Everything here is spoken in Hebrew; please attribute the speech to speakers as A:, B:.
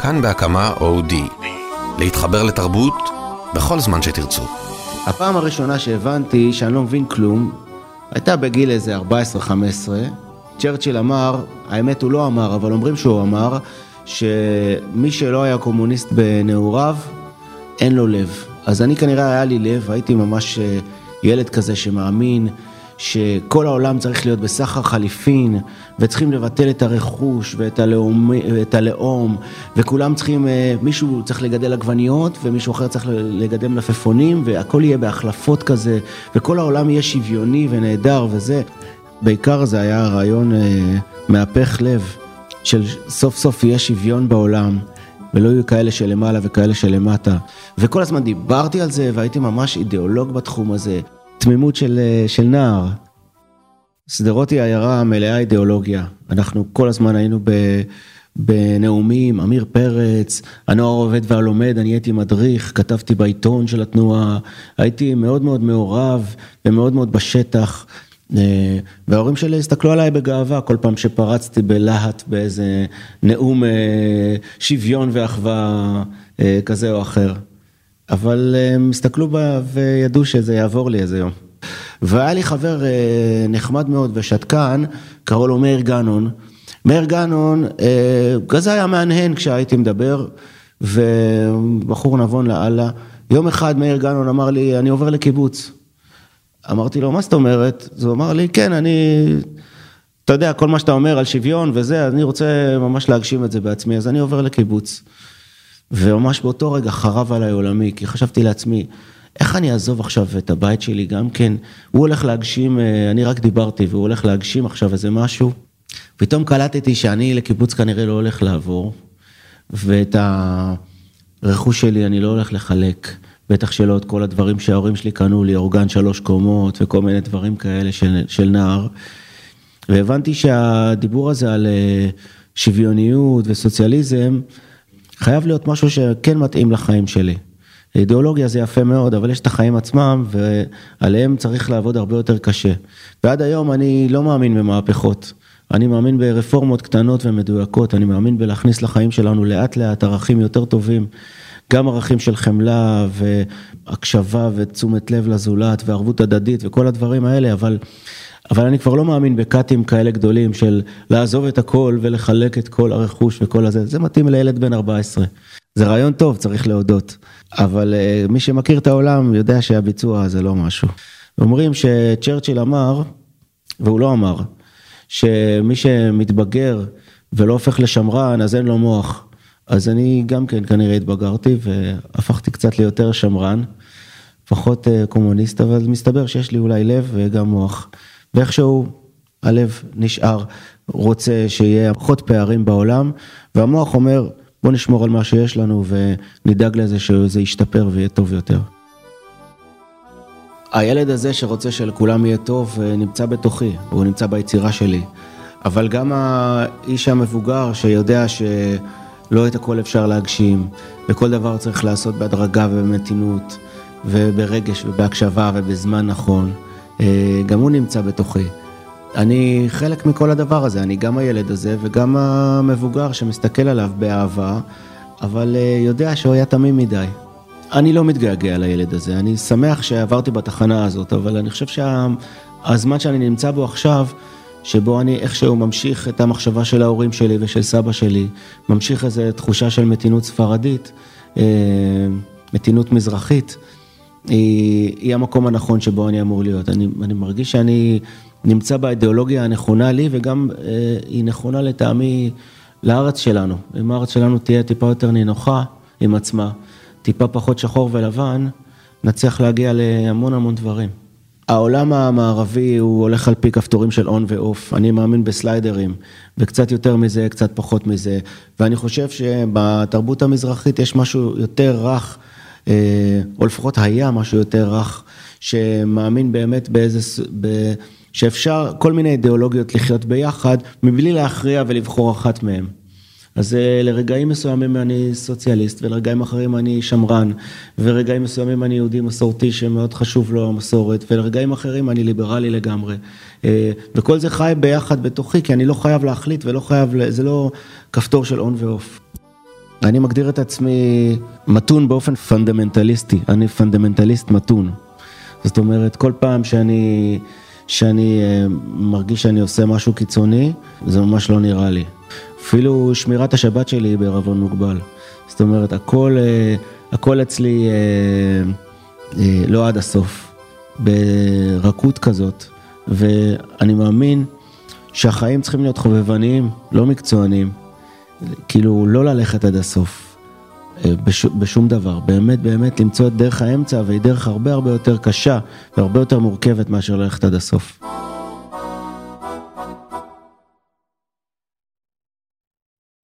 A: כאן בהקמה אודי. להתחבר לתרבות בכל זמן שתרצו.
B: הפעם הראשונה שהבנתי שאני לא מבין כלום, הייתה בגיל איזה 14-15. צ'רצ'יל אמר, האמת הוא לא אמר, אבל אומרים שהוא אמר, שמי שלא היה קומוניסט בנעוריו, אין לו לב. אז אני כנראה היה לי לב, הייתי ממש אה, ילד כזה שמאמין שכל העולם צריך להיות בסחר חליפין, וצריכים לבטל את הרכוש ואת הלאום, ואת הלאום, וכולם צריכים, אה, מישהו צריך לגדל עגבניות, ומישהו אחר צריך לגדל מלפפונים, והכל יהיה בהחלפות כזה, וכל העולם יהיה שוויוני ונהדר וזה. בעיקר זה היה רעיון אה, מהפך לב, של סוף סוף יהיה שוויון בעולם. ולא יהיו כאלה שלמעלה וכאלה שלמטה. וכל הזמן דיברתי על זה והייתי ממש אידיאולוג בתחום הזה. תמימות של, אה, של נער. שדרות היא עיירה מלאה אידיאולוגיה. אנחנו כל הזמן היינו ב, בנאומים, עמיר פרץ, הנוער עובד והלומד, אני הייתי מדריך, כתבתי בעיתון של התנועה, הייתי מאוד מאוד מעורב ומאוד מאוד בשטח. אה, וההורים שלי הסתכלו עליי בגאווה כל פעם שפרצתי בלהט באיזה נאום אה, שוויון ואחווה כזה או אחר. אבל הם הסתכלו בה וידעו שזה יעבור לי איזה יום. והיה לי חבר אה, נחמד מאוד ושתקן, קראו לו מאיר גנון. מאיר גנון, אה, כזה היה מהנהן כשהייתי מדבר, ובחור נבון לאללה. יום אחד מאיר גנון אמר לי, אני עובר לקיבוץ. אמרתי לו, מה זאת אומרת? אז הוא אמר לי, כן, אני, אתה יודע, כל מה שאתה אומר על שוויון וזה, אני רוצה ממש להגשים את זה בעצמי, אז אני עובר לקיבוץ. וממש באותו רגע חרב עליי עולמי, כי חשבתי לעצמי, איך אני אעזוב עכשיו את הבית שלי גם כן? הוא הולך להגשים, אה, אני רק דיברתי, והוא הולך להגשים עכשיו איזה משהו. פתאום קלטתי שאני לקיבוץ כנראה לא הולך לעבור, ואת הרכוש שלי אני לא הולך לחלק. בטח שלא את כל הדברים שההורים שלי קנו לי, אורגן שלוש קומות וכל מיני דברים כאלה של, של נער. והבנתי שהדיבור הזה על אה, שוויוניות וסוציאליזם, חייב להיות משהו שכן מתאים לחיים שלי. אידיאולוגיה זה יפה מאוד, אבל יש את החיים עצמם, ועליהם צריך לעבוד הרבה יותר קשה. ועד היום אני לא מאמין במהפכות. אני מאמין ברפורמות קטנות ומדויקות, אני מאמין בלהכניס לחיים שלנו לאט לאט ערכים יותר טובים, גם ערכים של חמלה והקשבה ותשומת לב לזולת וערבות הדדית וכל הדברים האלה, אבל אבל אני כבר לא מאמין בקאטים כאלה גדולים של לעזוב את הכל ולחלק את כל הרכוש וכל הזה, זה מתאים לילד בן 14. זה רעיון טוב, צריך להודות, אבל uh, מי שמכיר את העולם יודע שהביצוע זה לא משהו. אומרים שצ'רצ'יל אמר, והוא לא אמר, שמי שמתבגר ולא הופך לשמרן אז אין לו מוח. אז אני גם כן כנראה התבגרתי והפכתי קצת ליותר שמרן, פחות uh, קומוניסט, אבל מסתבר שיש לי אולי לב וגם מוח. ואיכשהו הלב נשאר, רוצה שיהיה פחות פערים בעולם, והמוח אומר בוא נשמור על מה שיש לנו ונדאג לזה שזה ישתפר ויהיה טוב יותר. הילד הזה שרוצה שלכולם יהיה טוב נמצא בתוכי, הוא נמצא ביצירה שלי, אבל גם האיש המבוגר שיודע שלא את הכל אפשר להגשים, וכל דבר צריך לעשות בהדרגה ובמתינות, וברגש ובהקשבה ובזמן נכון. אה, גם הוא נמצא בתוכי. אני חלק מכל הדבר הזה, אני גם הילד הזה וגם המבוגר שמסתכל עליו באהבה, אבל אה, יודע שהוא היה תמים מדי. אני לא מתגעגע לילד הזה, אני שמח שעברתי בתחנה הזאת, אבל אני חושב שהזמן שה... שאני נמצא בו עכשיו, שבו אני איכשהו ממשיך את המחשבה של ההורים שלי ושל סבא שלי, ממשיך איזו תחושה של מתינות ספרדית, אה, מתינות מזרחית. היא, היא המקום הנכון שבו אני אמור להיות. אני, אני מרגיש שאני נמצא באידיאולוגיה הנכונה לי וגם אה, היא נכונה לטעמי לארץ שלנו. אם הארץ שלנו תהיה טיפה יותר נינוחה עם עצמה, טיפה פחות שחור ולבן, נצליח להגיע להמון המון דברים. העולם המערבי הוא הולך על פי כפתורים של און ועוף, אני מאמין בסליידרים, וקצת יותר מזה, קצת פחות מזה, ואני חושב שבתרבות המזרחית יש משהו יותר רך או לפחות היה משהו יותר רך, שמאמין באמת באיזה, ב, שאפשר כל מיני אידיאולוגיות לחיות ביחד, מבלי להכריע ולבחור אחת מהן. אז אה, לרגעים מסוימים אני סוציאליסט, ולרגעים אחרים אני שמרן, ורגעים מסוימים אני יהודי מסורתי שמאוד חשוב לו המסורת, ולרגעים אחרים אני ליברלי לגמרי. אה, וכל זה חי ביחד בתוכי, כי אני לא חייב להחליט ולא חייב, זה לא כפתור של on ו-off. אני מגדיר את עצמי מתון באופן פונדמנטליסטי, אני פונדמנטליסט מתון. זאת אומרת, כל פעם שאני, שאני אה, מרגיש שאני עושה משהו קיצוני, זה ממש לא נראה לי. אפילו שמירת השבת שלי היא בערבון מוגבל. זאת אומרת, הכל, אה, הכל אצלי לא עד הסוף, ברכות כזאת. ואני מאמין שהחיים צריכים להיות חובבניים, לא מקצועניים. כאילו, לא ללכת עד הסוף, אה, בש, בשום דבר. באמת, באמת למצוא את דרך האמצע, והיא דרך הרבה הרבה יותר קשה והרבה יותר מורכבת מאשר ללכת עד הסוף.